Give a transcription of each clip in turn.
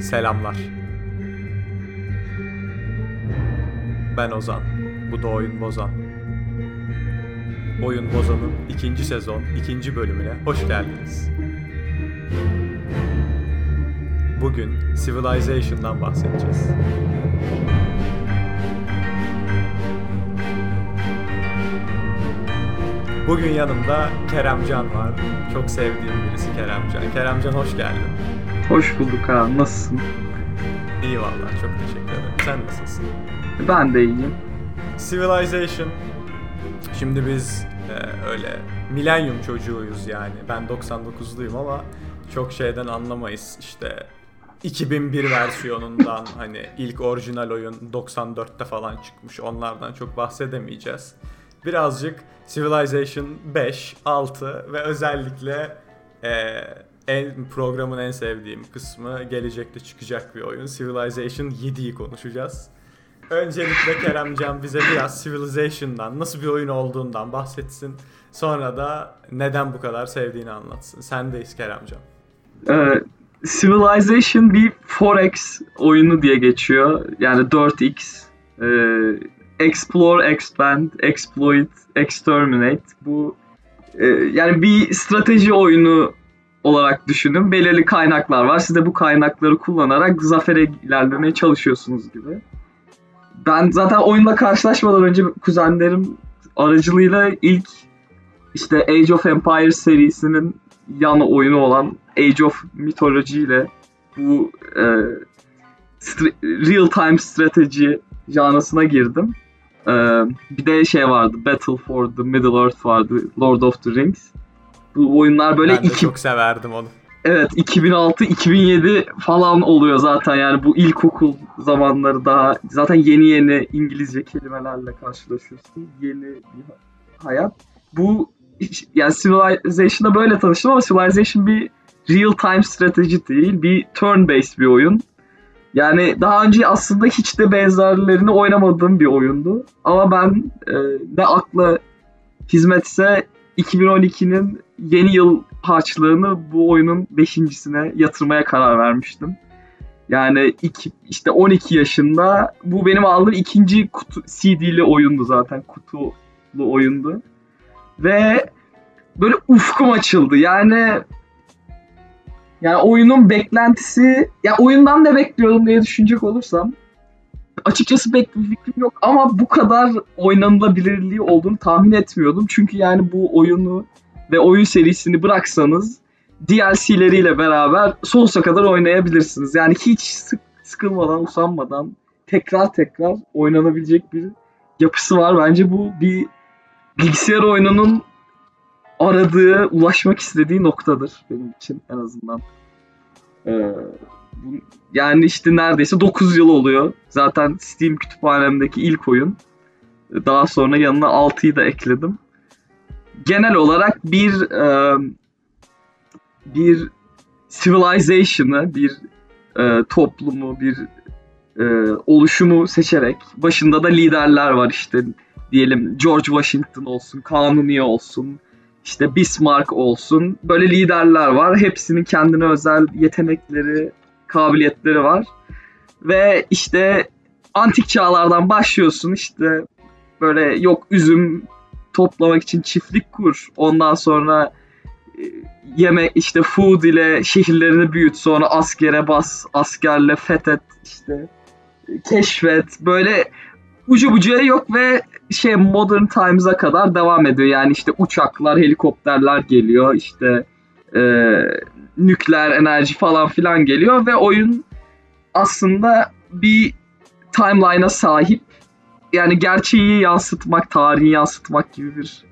Selamlar. Ben Ozan. Bu da Oyun Bozan. Oyun Bozan'ın ikinci sezon, ikinci bölümüne hoş geldiniz. Bugün Civilization'dan bahsedeceğiz. Bugün yanımda Keremcan var. Çok sevdiğim birisi Keremcan. Keremcan hoş geldin. Hoş bulduk abi. Nasılsın? İyi vallahi çok teşekkür ederim. Sen nasılsın? Ben de iyiyim. Civilization. Şimdi biz e, öyle milenyum çocuğuyuz yani. Ben 99'luyum ama çok şeyden anlamayız. İşte 2001 versiyonundan hani ilk orijinal oyun 94'te falan çıkmış. Onlardan çok bahsedemeyeceğiz. Birazcık Civilization 5, 6 ve özellikle e, en programın en sevdiğim kısmı gelecekte çıkacak bir oyun. Civilization 7'yi konuşacağız. Öncelikle Keremcan bize biraz Civilization'dan nasıl bir oyun olduğundan bahsetsin. Sonra da neden bu kadar sevdiğini anlatsın. Sendeyiz Keremcan. Ee, Civilization bir 4X oyunu diye geçiyor. Yani 4X. Ee, Explore, Expand, Exploit, Exterminate. Bu e, yani bir strateji oyunu olarak düşünün. Belirli kaynaklar var. Siz de bu kaynakları kullanarak zafere ilerlemeye çalışıyorsunuz gibi. Ben zaten oyunla karşılaşmadan önce kuzenlerim aracılığıyla ilk işte Age of Empires serisinin yan oyunu olan Age of Mythology ile bu e, real time strateji janrasına girdim. E, bir de şey vardı Battle for the Middle Earth vardı Lord of the Rings. Bu oyunlar böyle ben de iki, çok severdim onu. Evet 2006-2007 falan oluyor zaten yani bu ilkokul zamanları daha zaten yeni yeni İngilizce kelimelerle karşılaşıyorsun. Yeni bir hayat. Bu yani Civilization'da böyle tanıştım ama Civilization bir real time strateji değil. Bir turn based bir oyun. Yani daha önce aslında hiç de benzerlerini oynamadığım bir oyundu. Ama ben e, ne akla hizmetse 2012'nin yeni yıl harçlığını bu oyunun beşincisine yatırmaya karar vermiştim. Yani iki, işte 12 yaşında bu benim aldığım ikinci kutu CD'li oyundu zaten kutulu oyundu. Ve böyle ufkum açıldı. Yani yani oyunun beklentisi ya oyundan ne bekliyordum diye düşünecek olursam açıkçası pek bir fikrim yok ama bu kadar oynanılabilirliği olduğunu tahmin etmiyordum. Çünkü yani bu oyunu ve oyun serisini bıraksanız DLC'leriyle beraber sonsuza kadar oynayabilirsiniz. Yani hiç sık, sıkılmadan, usanmadan tekrar tekrar oynanabilecek bir yapısı var. Bence bu bir bilgisayar oyununun aradığı, ulaşmak istediği noktadır benim için en azından. Ee, yani işte neredeyse 9 yıl oluyor. Zaten Steam kütüphanemdeki ilk oyun. Daha sonra yanına 6'yı da ekledim. Genel olarak bir e, bir civilization'ı, bir e, toplumu, bir e, oluşumu seçerek başında da liderler var işte diyelim George Washington olsun, Kanuni olsun, işte Bismarck olsun. Böyle liderler var. Hepsinin kendine özel yetenekleri, kabiliyetleri var. Ve işte antik çağlardan başlıyorsun işte böyle yok üzüm toplamak için çiftlik kur. Ondan sonra e, yeme işte food ile şehirlerini büyüt. Sonra askere bas, askerle fethet işte keşfet. Böyle ucu bucuya yok ve şey modern times'a kadar devam ediyor. Yani işte uçaklar, helikopterler geliyor. işte e, nükleer enerji falan filan geliyor ve oyun aslında bir timeline'a sahip. Yani gerçeği yansıtmak, tarihi yansıtmak gibi bir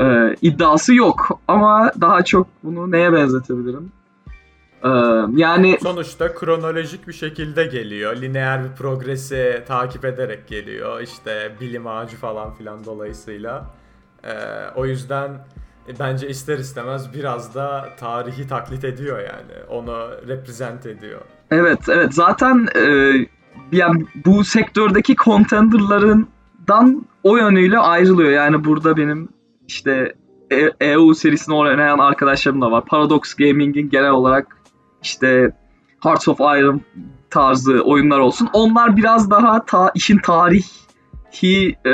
e, iddiası yok. Ama daha çok bunu neye benzetebilirim? E, yani sonuçta kronolojik bir şekilde geliyor. Lineer bir progresi takip ederek geliyor. İşte bilim ağacı falan filan dolayısıyla. E, o yüzden bence ister istemez biraz da tarihi taklit ediyor yani. Onu represent ediyor. Evet, evet. Zaten e, yani bu sektördeki contenderlarından o yönüyle ayrılıyor. Yani burada benim işte EU serisini oynayan arkadaşlarım da var. Paradox Gaming'in genel olarak işte Hearts of Iron tarzı oyunlar olsun. Onlar biraz daha ta, işin tarihi e,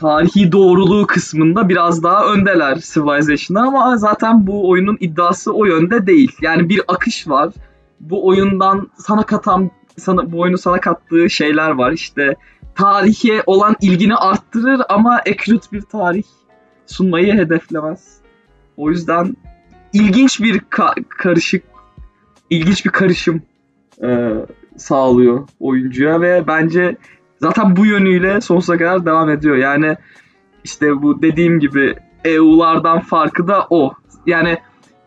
tarihi doğruluğu kısmında biraz daha öndeler Civilization'dan ama zaten bu oyunun iddiası o yönde değil. Yani bir akış var. Bu oyundan sana katan sana bu oyunu sana kattığı şeyler var. İşte tarihe olan ilgini arttırır ama accurate bir tarih sunmayı hedeflemez. O yüzden ilginç bir ka- karışık ilginç bir karışım e, sağlıyor oyuncuya ve bence zaten bu yönüyle sonsuza kadar devam ediyor. Yani işte bu dediğim gibi EU'lardan farkı da o. Yani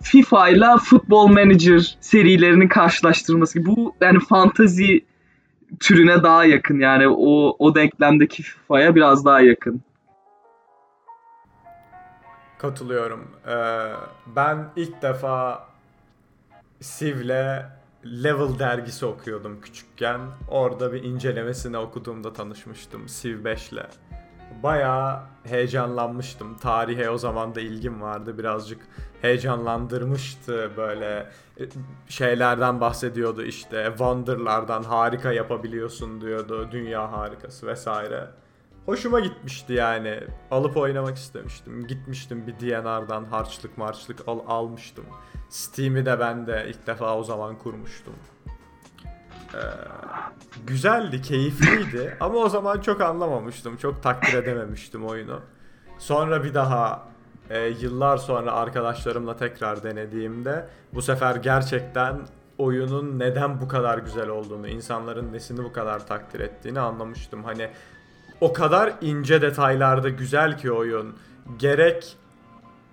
FIFA ile Football Manager serilerinin karşılaştırması. Bu yani fantazi türüne daha yakın yani o o denklemdeki FIFA'ya biraz daha yakın. Katılıyorum. Ee, ben ilk defa Siv'le Level dergisi okuyordum küçükken. Orada bir incelemesini okuduğumda tanışmıştım Civ 5'le. Bayağı heyecanlanmıştım. Tarihe o zaman da ilgim vardı. Birazcık heyecanlandırmıştı böyle e, şeylerden bahsediyordu işte Wonder'lardan harika yapabiliyorsun diyordu. Dünya harikası vesaire. Hoşuma gitmişti yani. Alıp oynamak istemiştim. Gitmiştim bir DNR'dan harçlık marçlık al almıştım. Steam'i de ben de ilk defa o zaman kurmuştum. Ee, güzeldi, keyifliydi ama o zaman çok anlamamıştım. Çok takdir edememiştim oyunu. Sonra bir daha e, yıllar sonra arkadaşlarımla tekrar denediğimde bu sefer gerçekten oyunun neden bu kadar güzel olduğunu, insanların nesini bu kadar takdir ettiğini anlamıştım. Hani o kadar ince detaylarda güzel ki oyun. Gerek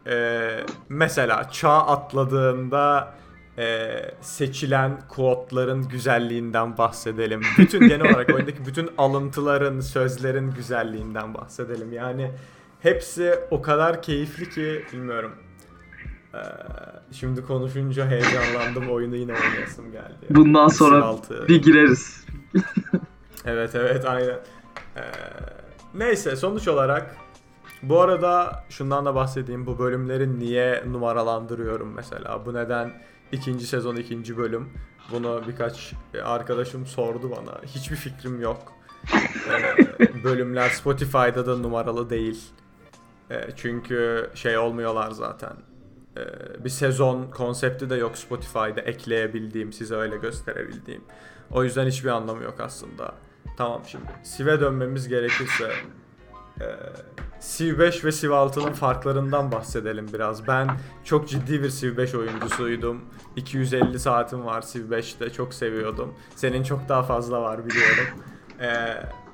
e, mesela çağ atladığında e, seçilen kodların güzelliğinden bahsedelim. Bütün genel olarak oyundaki bütün alıntıların, sözlerin güzelliğinden bahsedelim. Yani hepsi o kadar keyifli ki bilmiyorum. Ee, şimdi konuşunca heyecanlandım. Oyunu yine oynayasım geldi. Bundan sonra bir gireriz. evet evet aynen. Ee, neyse sonuç olarak bu arada şundan da bahsedeyim. Bu bölümleri niye numaralandırıyorum mesela? Bu neden ikinci sezon ikinci bölüm? Bunu birkaç arkadaşım sordu bana. Hiçbir fikrim yok. Ee, bölümler Spotify'da da numaralı değil. Ee, çünkü şey olmuyorlar zaten. Ee, bir sezon konsepti de yok Spotify'da ekleyebildiğim, size öyle gösterebildiğim. O yüzden hiçbir anlamı yok aslında. Tamam şimdi Siv'e dönmemiz gerekirse e, Civ 5 ve Civ 6'nın farklarından bahsedelim biraz. Ben çok ciddi bir Civ 5 oyuncusuydum. 250 saatim var Civ 5'te çok seviyordum. Senin çok daha fazla var biliyorum. Ee,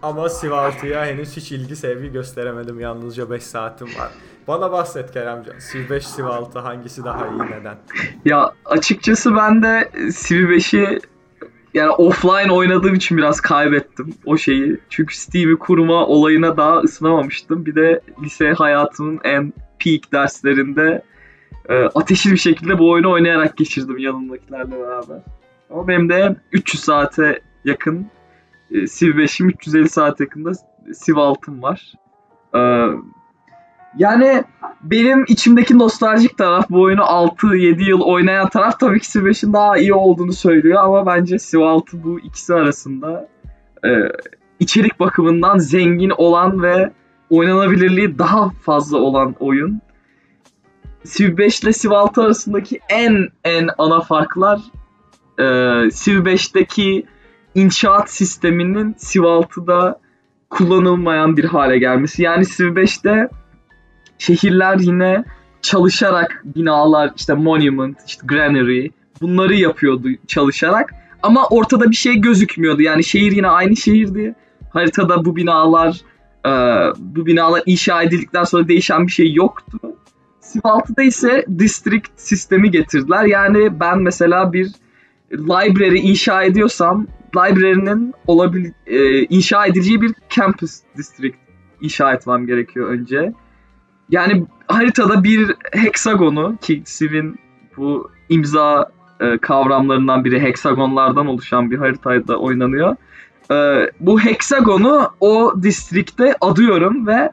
ama Civ 6'ya henüz hiç ilgi sevgi gösteremedim. Yalnızca 5 saatim var. Bana bahset Keremcan. Civ 5, Civ 6 hangisi daha iyi neden? Ya açıkçası ben de Civ 5'i yani offline oynadığım için biraz kaybettim o şeyi. Çünkü Steam'i kurma olayına daha ısınamamıştım. Bir de lise hayatımın en peak derslerinde e, ateşli bir şekilde bu oyunu oynayarak geçirdim yanımdakilerle beraber. Ama benim de 300 saate yakın e, Civ 5'im 350 saat yakında Civ 6'm var. E, yani benim içimdeki nostaljik taraf bu oyunu 6-7 yıl oynayan taraf tabii ki Civ 5'in daha iyi olduğunu söylüyor ama bence Civ 6 bu ikisi arasında e, içerik bakımından zengin olan ve oynanabilirliği daha fazla olan oyun. Civ 5 ile Civ 6 arasındaki en en ana farklar e, Civ 5'teki inşaat sisteminin Civ 6'da kullanılmayan bir hale gelmesi. Yani Civ 5'te şehirler yine çalışarak binalar işte monument, işte granary bunları yapıyordu çalışarak. Ama ortada bir şey gözükmüyordu. Yani şehir yine aynı şehirdi. Haritada bu binalar e, bu binalar inşa edildikten sonra değişen bir şey yoktu. 6'da ise district sistemi getirdiler. Yani ben mesela bir library inşa ediyorsam library'nin olabil e, inşa edileceği bir campus district inşa etmem gerekiyor önce. Yani haritada bir heksagonu ki Civ'in bu imza e, kavramlarından biri heksagonlardan oluşan bir haritada oynanıyor. E, bu heksagonu o distrikte adıyorum ve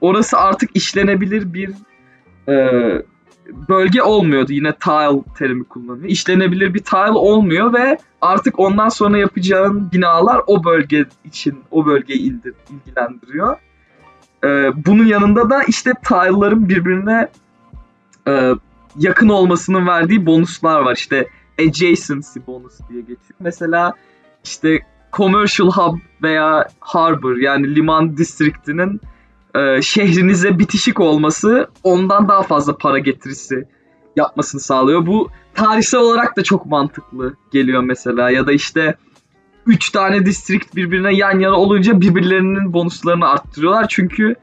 orası artık işlenebilir bir e, bölge olmuyordu. Yine tile terimi kullanıyor. İşlenebilir bir tile olmuyor ve artık ondan sonra yapacağın binalar o bölge için o bölgeyi ilgilendiriyor. Ee, bunun yanında da işte tile'ların birbirine e, yakın olmasının verdiği bonuslar var. İşte adjacency bonus diye geçiyor. Mesela işte commercial hub veya harbor yani liman districtinin e, şehrinize bitişik olması ondan daha fazla para getirisi yapmasını sağlıyor. Bu tarihsel olarak da çok mantıklı geliyor mesela ya da işte 3 tane district birbirine yan yana olunca birbirlerinin bonuslarını arttırıyorlar. Çünkü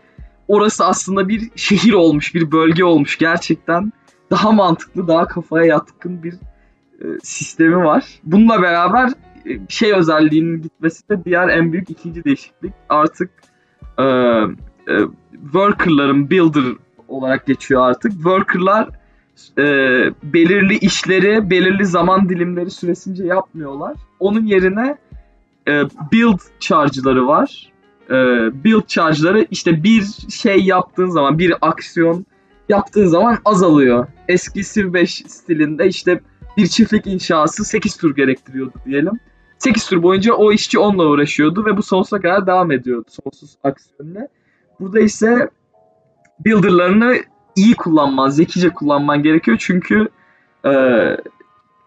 orası aslında bir şehir olmuş, bir bölge olmuş gerçekten. Daha mantıklı, daha kafaya yatkın bir e, sistemi var. Bununla beraber e, şey özelliğinin gitmesi de diğer en büyük ikinci değişiklik. Artık e, e, worker'ların builder olarak geçiyor artık. Worker'lar e, belirli işleri belirli zaman dilimleri süresince yapmıyorlar. Onun yerine e, build charge'ları var. E, build charge'ları işte bir şey yaptığın zaman bir aksiyon yaptığın zaman azalıyor. Eski Civ 5 stilinde işte bir çiftlik inşası 8 tur gerektiriyordu diyelim. 8 tur boyunca o işçi onunla uğraşıyordu ve bu sonsuza kadar devam ediyordu sonsuz aksiyonla. Burada ise builder'larını iyi kullanman, zekice kullanman gerekiyor çünkü e,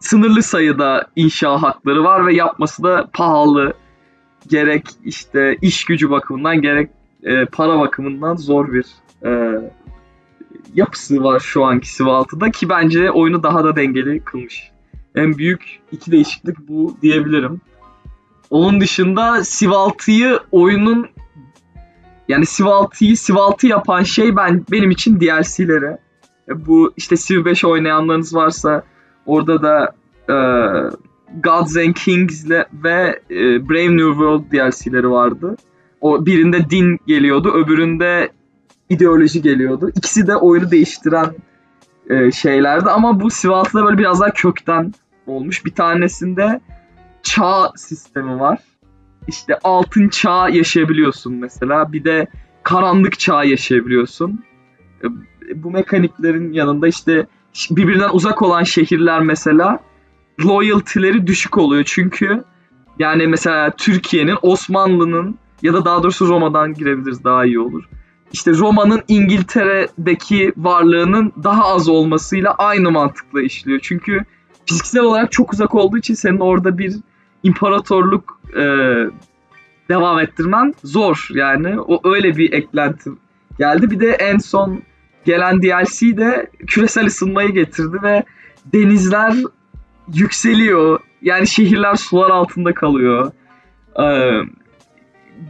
sınırlı sayıda inşa hakları var ve yapması da pahalı. Gerek işte iş gücü bakımından gerek e, para bakımından zor bir e, yapısı var şu anki 6'da ki bence oyunu daha da dengeli kılmış. En büyük iki değişiklik bu diyebilirim. Onun dışında 6'yı oyunun yani Civ 6'yı Civ 6 yapan şey ben benim için DLC'leri. E, bu işte Civ 5 oynayanlarınız varsa orada da e, Gods and Kings ve e, Brave New World DLC'leri vardı. O birinde din geliyordu, öbüründe ideoloji geliyordu. İkisi de oyunu değiştiren e, şeylerdi ama bu 6'da böyle biraz daha kökten olmuş. Bir tanesinde çağ sistemi var işte altın çağ yaşayabiliyorsun mesela. Bir de karanlık çağ yaşayabiliyorsun. E, bu mekaniklerin yanında işte birbirinden uzak olan şehirler mesela loyalty'leri düşük oluyor. Çünkü yani mesela Türkiye'nin, Osmanlı'nın ya da daha doğrusu Roma'dan girebiliriz daha iyi olur. İşte Roma'nın İngiltere'deki varlığının daha az olmasıyla aynı mantıkla işliyor. Çünkü fiziksel olarak çok uzak olduğu için senin orada bir imparatorluk e, devam ettirmen zor yani. O öyle bir eklenti geldi. Bir de en son gelen DLC de küresel ısınmayı getirdi ve denizler yükseliyor. Yani şehirler sular altında kalıyor. Ee,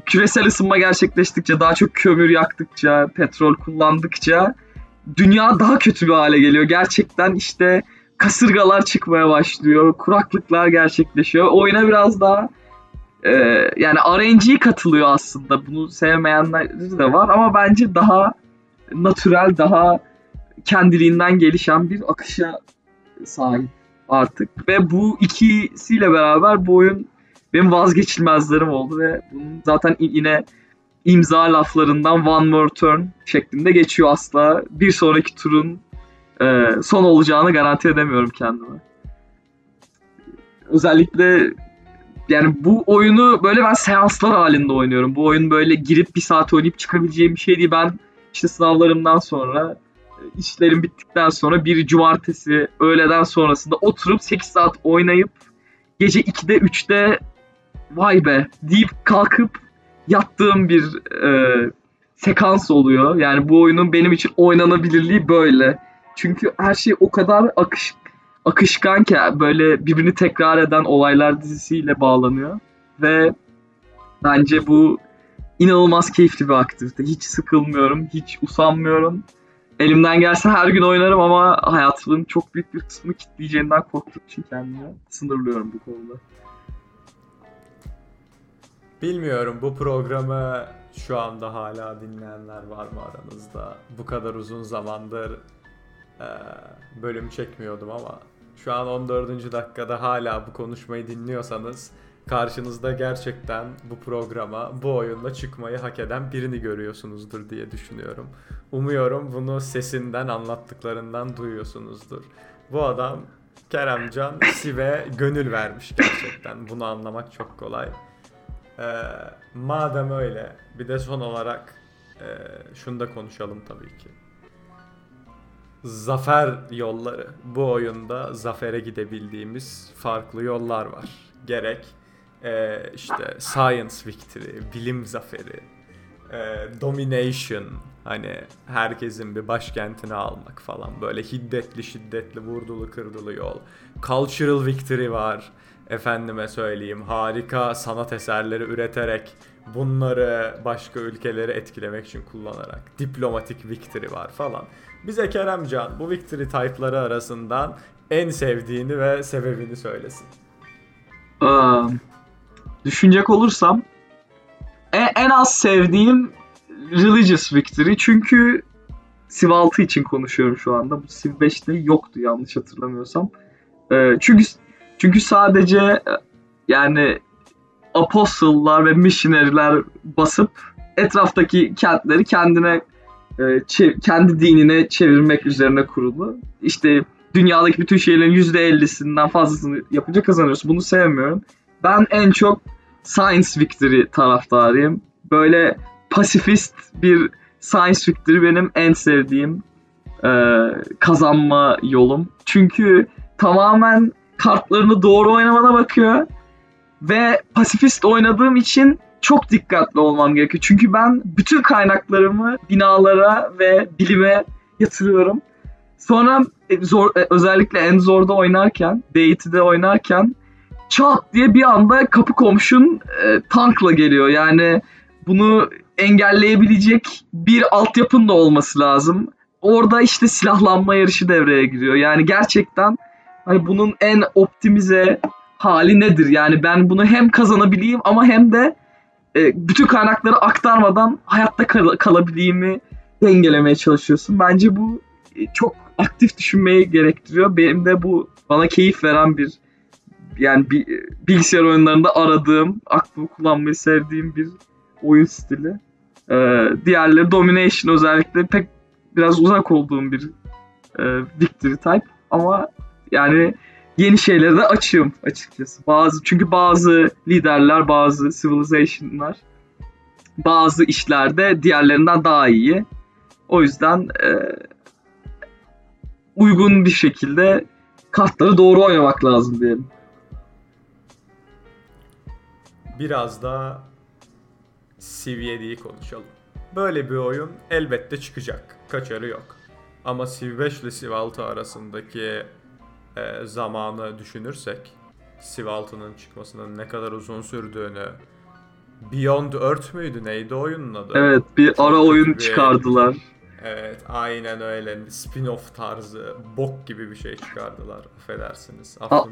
küresel ısınma gerçekleştikçe, daha çok kömür yaktıkça, petrol kullandıkça dünya daha kötü bir hale geliyor. Gerçekten işte kasırgalar çıkmaya başlıyor, kuraklıklar gerçekleşiyor. Oyuna biraz daha e, yani RNG katılıyor aslında. Bunu sevmeyenler de var ama bence daha natürel, daha kendiliğinden gelişen bir akışa sahip artık. Ve bu ikisiyle beraber bu oyun benim vazgeçilmezlerim oldu ve bunun zaten yine imza laflarından one more turn şeklinde geçiyor asla. Bir sonraki turun e, son olacağını garanti edemiyorum kendime. Özellikle yani bu oyunu böyle ben seanslar halinde oynuyorum. Bu oyun böyle girip bir saat oynayıp çıkabileceğim bir şey değil. Ben işte sınavlarımdan sonra e, işlerim bittikten sonra bir cumartesi öğleden sonrasında oturup 8 saat oynayıp gece 2'de 3'te vay be deyip kalkıp yattığım bir e, sekans oluyor. Yani bu oyunun benim için oynanabilirliği böyle. Çünkü her şey o kadar akış akışkan ki böyle birbirini tekrar eden olaylar dizisiyle bağlanıyor ve bence bu inanılmaz keyifli bir aktivite. Hiç sıkılmıyorum, hiç usanmıyorum. Elimden gelse her gün oynarım ama hayatımın çok büyük bir kısmını kitleyeceğinden korktuğum için kendimi sınırlıyorum bu konuda. Bilmiyorum bu programı şu anda hala dinleyenler var mı aranızda? Bu kadar uzun zamandır e, bölüm çekmiyordum ama şu an 14. dakikada hala bu konuşmayı dinliyorsanız karşınızda gerçekten bu programa, bu oyunda çıkmayı hak eden birini görüyorsunuzdur diye düşünüyorum. Umuyorum bunu sesinden, anlattıklarından duyuyorsunuzdur. Bu adam Keremcan Sive gönül vermiş gerçekten. Bunu anlamak çok kolay. Ee, madem öyle bir de son olarak e, şunu da konuşalım tabii ki. Zafer yolları. Bu oyunda zafere gidebildiğimiz farklı yollar var. Gerek e, işte science victory, bilim zaferi, e, domination, hani herkesin bir başkentini almak falan böyle hiddetli şiddetli vurdulu kırdılı yol. Cultural victory var. Efendime söyleyeyim harika sanat eserleri üreterek bunları başka ülkeleri etkilemek için kullanarak diplomatik victory var falan. Bize Keremcan bu victory type'ları arasından en sevdiğini ve sebebini söylesin. Aa, düşünecek olursam en, en az sevdiğim religious victory çünkü Civ 6 için konuşuyorum şu anda. Bu Civ 5'te yoktu yanlış hatırlamıyorsam. Ee, çünkü çünkü sadece e, yani apostollar ve missionary'ler basıp etraftaki kentleri kendine e, kendi dinine çevirmek üzerine kurulu. İşte dünyadaki bütün şeylerin %50'sinden fazlasını yapınca kazanıyorsun. Bunu sevmiyorum. Ben en çok Science Victory taraftarıyım. Böyle pasifist bir Science Victory benim en sevdiğim e, kazanma yolum. Çünkü tamamen kartlarını doğru oynamana bakıyor. Ve pasifist oynadığım için çok dikkatli olmam gerekiyor. Çünkü ben bütün kaynaklarımı binalara ve bilime yatırıyorum. Sonra e, zor, e, özellikle en zorda oynarken, Deity'de oynarken çat diye bir anda kapı komşun e, tankla geliyor. Yani bunu engelleyebilecek bir altyapın da olması lazım. Orada işte silahlanma yarışı devreye giriyor. Yani gerçekten hani bunun en optimize hali nedir? Yani ben bunu hem kazanabileyim ama hem de e, bütün kaynakları aktarmadan hayatta kal- kalabileyimi dengelemeye çalışıyorsun. Bence bu e, çok aktif düşünmeyi gerektiriyor. Benim de bu bana keyif veren bir yani bir, bilgisayar oyunlarında aradığım, aklımı kullanmayı sevdiğim bir oyun stili. Ee, diğerleri Domination özellikle pek biraz uzak olduğum bir e, victory type ama yani yeni şeylere de açığım açıkçası. Bazı çünkü bazı liderler, bazı civilization'lar bazı işlerde diğerlerinden daha iyi. O yüzden e, uygun bir şekilde kartları doğru oynamak lazım diyelim. Biraz da Civ 7'yi konuşalım. Böyle bir oyun elbette çıkacak. Kaçarı yok. Ama Civ 5 ile Civ 6 arasındaki e, zamanı düşünürsek Civ 6'nın çıkmasının ne kadar uzun sürdüğünü Beyond Earth müydü neydi oyunun adı? Evet bir ara oyun bir, çıkardılar. Evet aynen öyle spin-off tarzı bok gibi bir şey çıkardılar affedersiniz. A-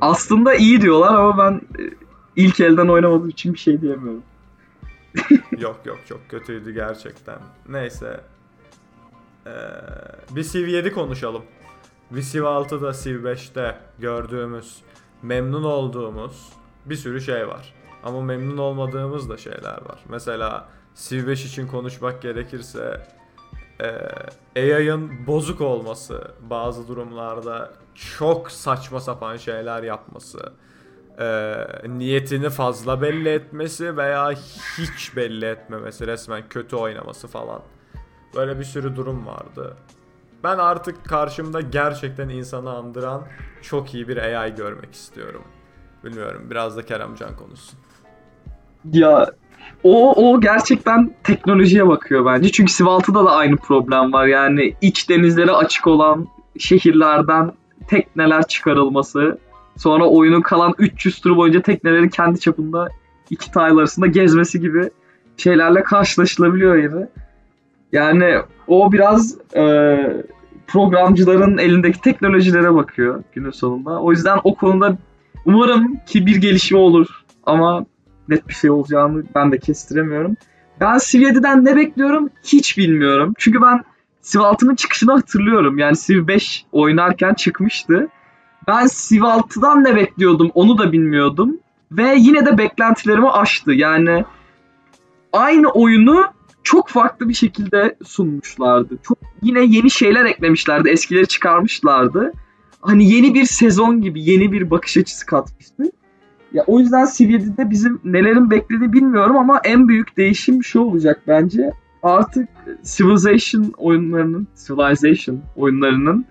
aslında iyi diyorlar ama ben e, ilk elden oynamadığım için bir şey diyemiyorum. yok yok çok kötüydü gerçekten. Neyse. Ee, bir Civ 7 konuşalım. Bir Civ 6'da Civ 5'te gördüğümüz, memnun olduğumuz bir sürü şey var. Ama memnun olmadığımız da şeyler var. Mesela Civ 5 için konuşmak gerekirse e, AI'ın bozuk olması, bazı durumlarda çok saçma sapan şeyler yapması, e, niyetini fazla belli etmesi veya hiç belli etmemesi, resmen kötü oynaması falan. Böyle bir sürü durum vardı. Ben artık karşımda gerçekten insanı andıran çok iyi bir AI görmek istiyorum. Bilmiyorum biraz da Keremcan konuşsun. Ya o, o gerçekten teknolojiye bakıyor bence. Çünkü Sivaltı'da da aynı problem var. Yani iç denizlere açık olan şehirlerden tekneler çıkarılması. Sonra oyunun kalan 300 turu boyunca teknelerin kendi çapında iki tile arasında gezmesi gibi şeylerle karşılaşılabiliyor yine. Yani o biraz e, programcıların elindeki teknolojilere bakıyor günün sonunda. O yüzden o konuda umarım ki bir gelişme olur. Ama net bir şey olacağını ben de kestiremiyorum. Ben Civ 7'den ne bekliyorum hiç bilmiyorum. Çünkü ben Civ 6'nın çıkışını hatırlıyorum. Yani Civ 5 oynarken çıkmıştı. Ben Civ 6'dan ne bekliyordum onu da bilmiyordum. Ve yine de beklentilerimi aştı. Yani aynı oyunu çok farklı bir şekilde sunmuşlardı. Çok yine yeni şeyler eklemişlerdi. Eskileri çıkarmışlardı. Hani yeni bir sezon gibi yeni bir bakış açısı katmıştı. Ya o yüzden Civ 7'de bizim nelerin beklediğini bilmiyorum ama en büyük değişim şu olacak bence. Artık Civilization oyunlarının, Civilization oyunlarının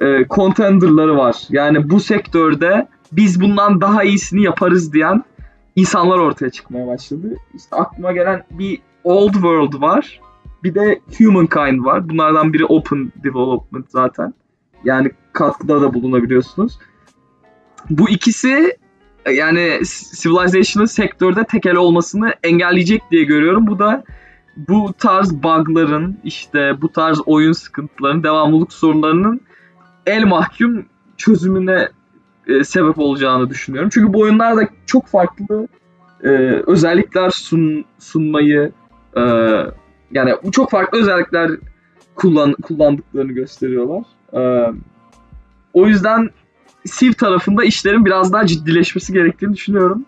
e, contenderları var. Yani bu sektörde biz bundan daha iyisini yaparız diyen insanlar ortaya çıkmaya başladı. İşte aklıma gelen bir Old World var. Bir de Humankind var. Bunlardan biri Open Development zaten. Yani katkıda da bulunabiliyorsunuz. Bu ikisi yani Civilization'ın sektörde tekel olmasını engelleyecek diye görüyorum. Bu da bu tarz bug'ların işte bu tarz oyun sıkıntılarının, devamlılık sorunlarının el mahkum çözümüne e, sebep olacağını düşünüyorum. Çünkü bu oyunlarda çok farklı e, özellikler sun, sunmayı e, yani çok farklı özellikler kullan, kullandıklarını gösteriyorlar. E, o yüzden Civ tarafında işlerin biraz daha ciddileşmesi gerektiğini düşünüyorum.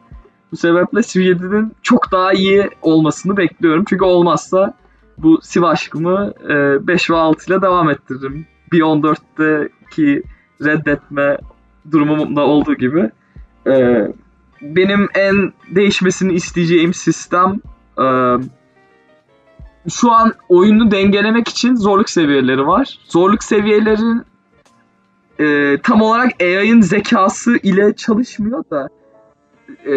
Bu sebeple Civ 7'nin çok daha iyi olmasını bekliyorum. Çünkü olmazsa bu Civ aşkımı e, 5 ve 6 ile devam ettiririm. Bir 14'teki reddetme durumumda olduğu gibi. E, benim en değişmesini isteyeceğim sistem e, şu an oyunu dengelemek için zorluk seviyeleri var. Zorluk seviyelerin e, tam olarak AI'ın zekası ile çalışmıyor da e,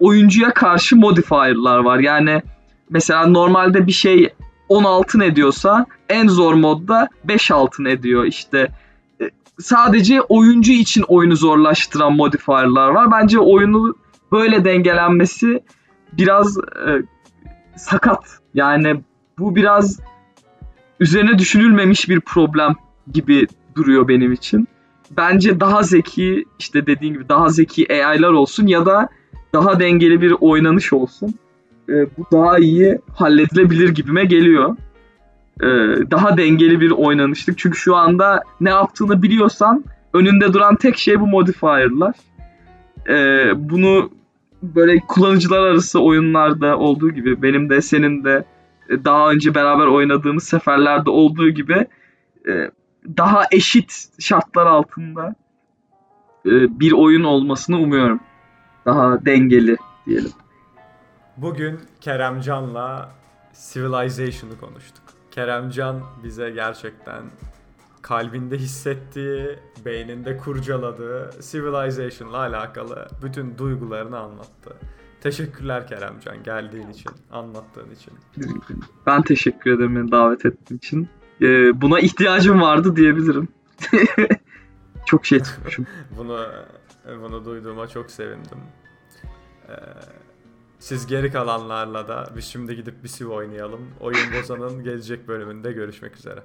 oyuncuya karşı modifier'lar var. Yani mesela normalde bir şey 10 altın ediyorsa en zor modda 5 altın ediyor. İşte e, sadece oyuncu için oyunu zorlaştıran modifier'lar var. Bence oyunu böyle dengelenmesi biraz e, sakat. Yani bu biraz üzerine düşünülmemiş bir problem gibi duruyor benim için. Bence daha zeki işte dediğin gibi daha zeki AI'lar olsun ya da daha dengeli bir oynanış olsun. Ee, bu daha iyi halledilebilir gibime geliyor. Ee, daha dengeli bir oynanışlık. Çünkü şu anda ne yaptığını biliyorsan önünde duran tek şey bu modifier'lar. Ee, bunu böyle kullanıcılar arası oyunlarda olduğu gibi benim de senin de daha önce beraber oynadığımız seferlerde olduğu gibi e, daha eşit şartlar altında e, bir oyun olmasını umuyorum. Daha dengeli diyelim. Bugün Keremcan'la Civilization'ı konuştuk. Keremcan bize gerçekten kalbinde hissettiği, beyninde kurcaladığı Civilization'la alakalı bütün duygularını anlattı. Teşekkürler Keremcan geldiğin için, anlattığın için. Ben teşekkür ederim beni davet ettiğin için. Ee, buna ihtiyacım vardı diyebilirim. çok şey tutmuşum. bunu bunu duyduğuma çok sevindim. Ee, siz geri kalanlarla da biz şimdi gidip bir Civ oynayalım. Oyun Bozan'ın gelecek bölümünde görüşmek üzere.